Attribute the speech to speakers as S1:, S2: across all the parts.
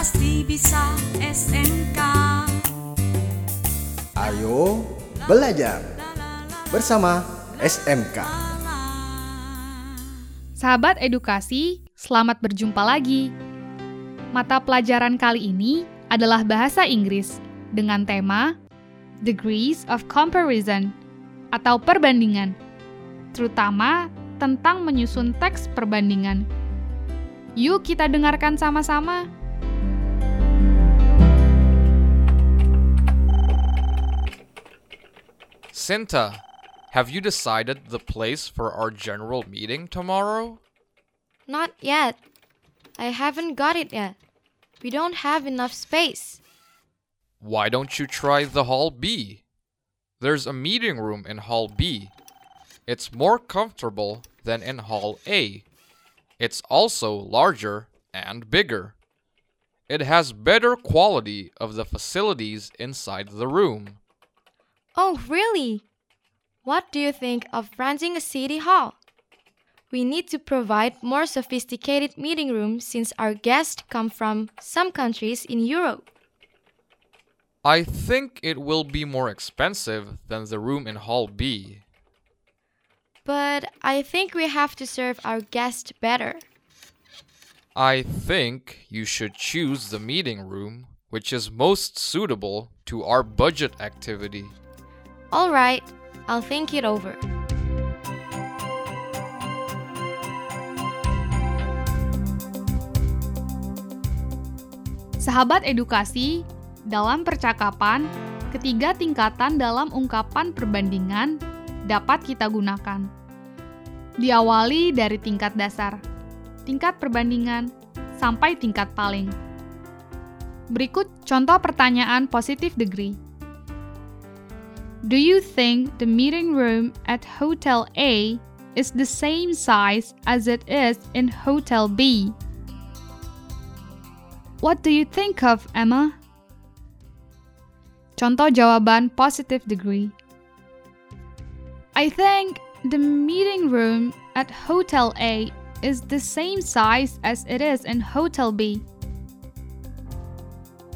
S1: pasti bisa SMK.
S2: Ayo belajar bersama SMK.
S3: Sahabat edukasi, selamat berjumpa lagi. Mata pelajaran kali ini adalah bahasa Inggris dengan tema Degrees of Comparison atau perbandingan, terutama tentang menyusun teks perbandingan. Yuk kita dengarkan sama-sama.
S4: Sinta, have you decided the place for our general meeting tomorrow?
S5: Not yet. I haven't got it yet. We don't have enough space.
S4: Why don't you try the Hall B? There's a meeting room in Hall B. It's more comfortable than in Hall A. It's also larger and bigger. It has better quality of the facilities inside the room.
S5: Oh, really? What do you think of renting a city hall? We need to provide more sophisticated meeting rooms since our guests come from some countries in Europe.
S4: I think it will be more expensive than the room in Hall B.
S5: But I think we have to serve our guests better.
S4: I think you should choose the meeting room which is most suitable to our budget activity.
S5: All right, I'll think it over.
S3: Sahabat edukasi, dalam percakapan, ketiga tingkatan dalam ungkapan perbandingan dapat kita gunakan. Diawali dari tingkat dasar, tingkat perbandingan, sampai tingkat paling. Berikut contoh pertanyaan positive degree. Do you think the meeting room at Hotel A is the same size as it is in Hotel B? What do you think of, Emma? Contoh jawaban positive degree. I think the meeting room at Hotel A is the same size as it is in Hotel B.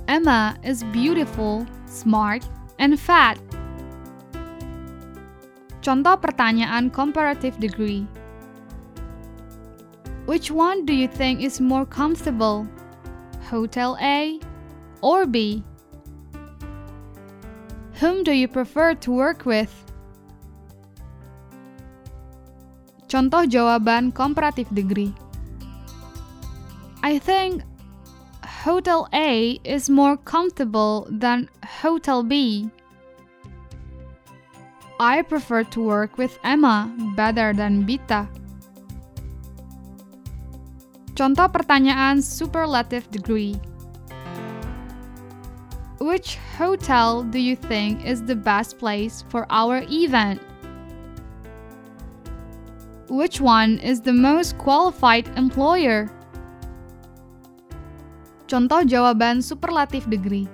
S3: Emma is beautiful, smart, and fat. Contoh pertanyaan comparative degree. Which one do you think is more comfortable? Hotel A or B? Whom do you prefer to work with? Contoh jawaban comparative degree. I think Hotel A is more comfortable than Hotel B. I prefer to work with Emma better than Bita. Contoh pertanyaan superlative degree. Which hotel do you think is the best place for our event? Which one is the most qualified employer? Contoh jawaban superlative degree.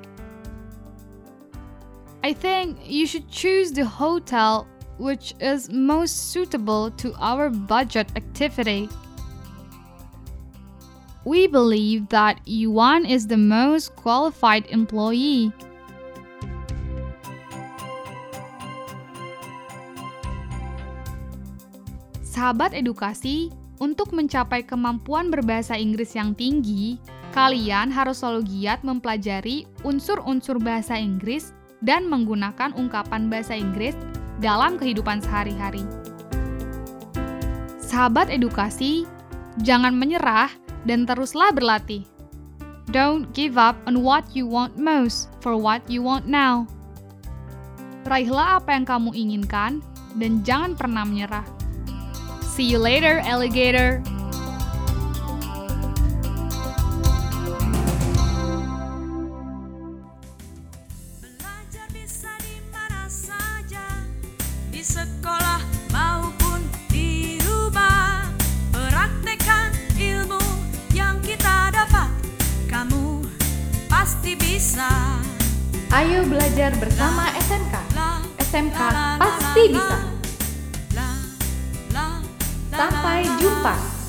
S3: I think you should choose the hotel which is most suitable to our budget activity. We believe that Yuan is the most qualified employee. Sahabat edukasi, untuk mencapai kemampuan berbahasa Inggris yang tinggi, kalian harus selalu giat mempelajari unsur-unsur bahasa Inggris dan menggunakan ungkapan bahasa Inggris dalam kehidupan sehari-hari. Sahabat edukasi, jangan menyerah dan teruslah berlatih. Don't give up on what you want most for what you want now. Raihlah apa yang kamu inginkan dan jangan pernah menyerah. See you later, alligator.
S1: Di sekolah maupun di rumah. Praktekkan ilmu yang kita dapat, kamu pasti bisa.
S6: Ayo belajar bersama SMK. SMK pasti bisa. Sampai jumpa.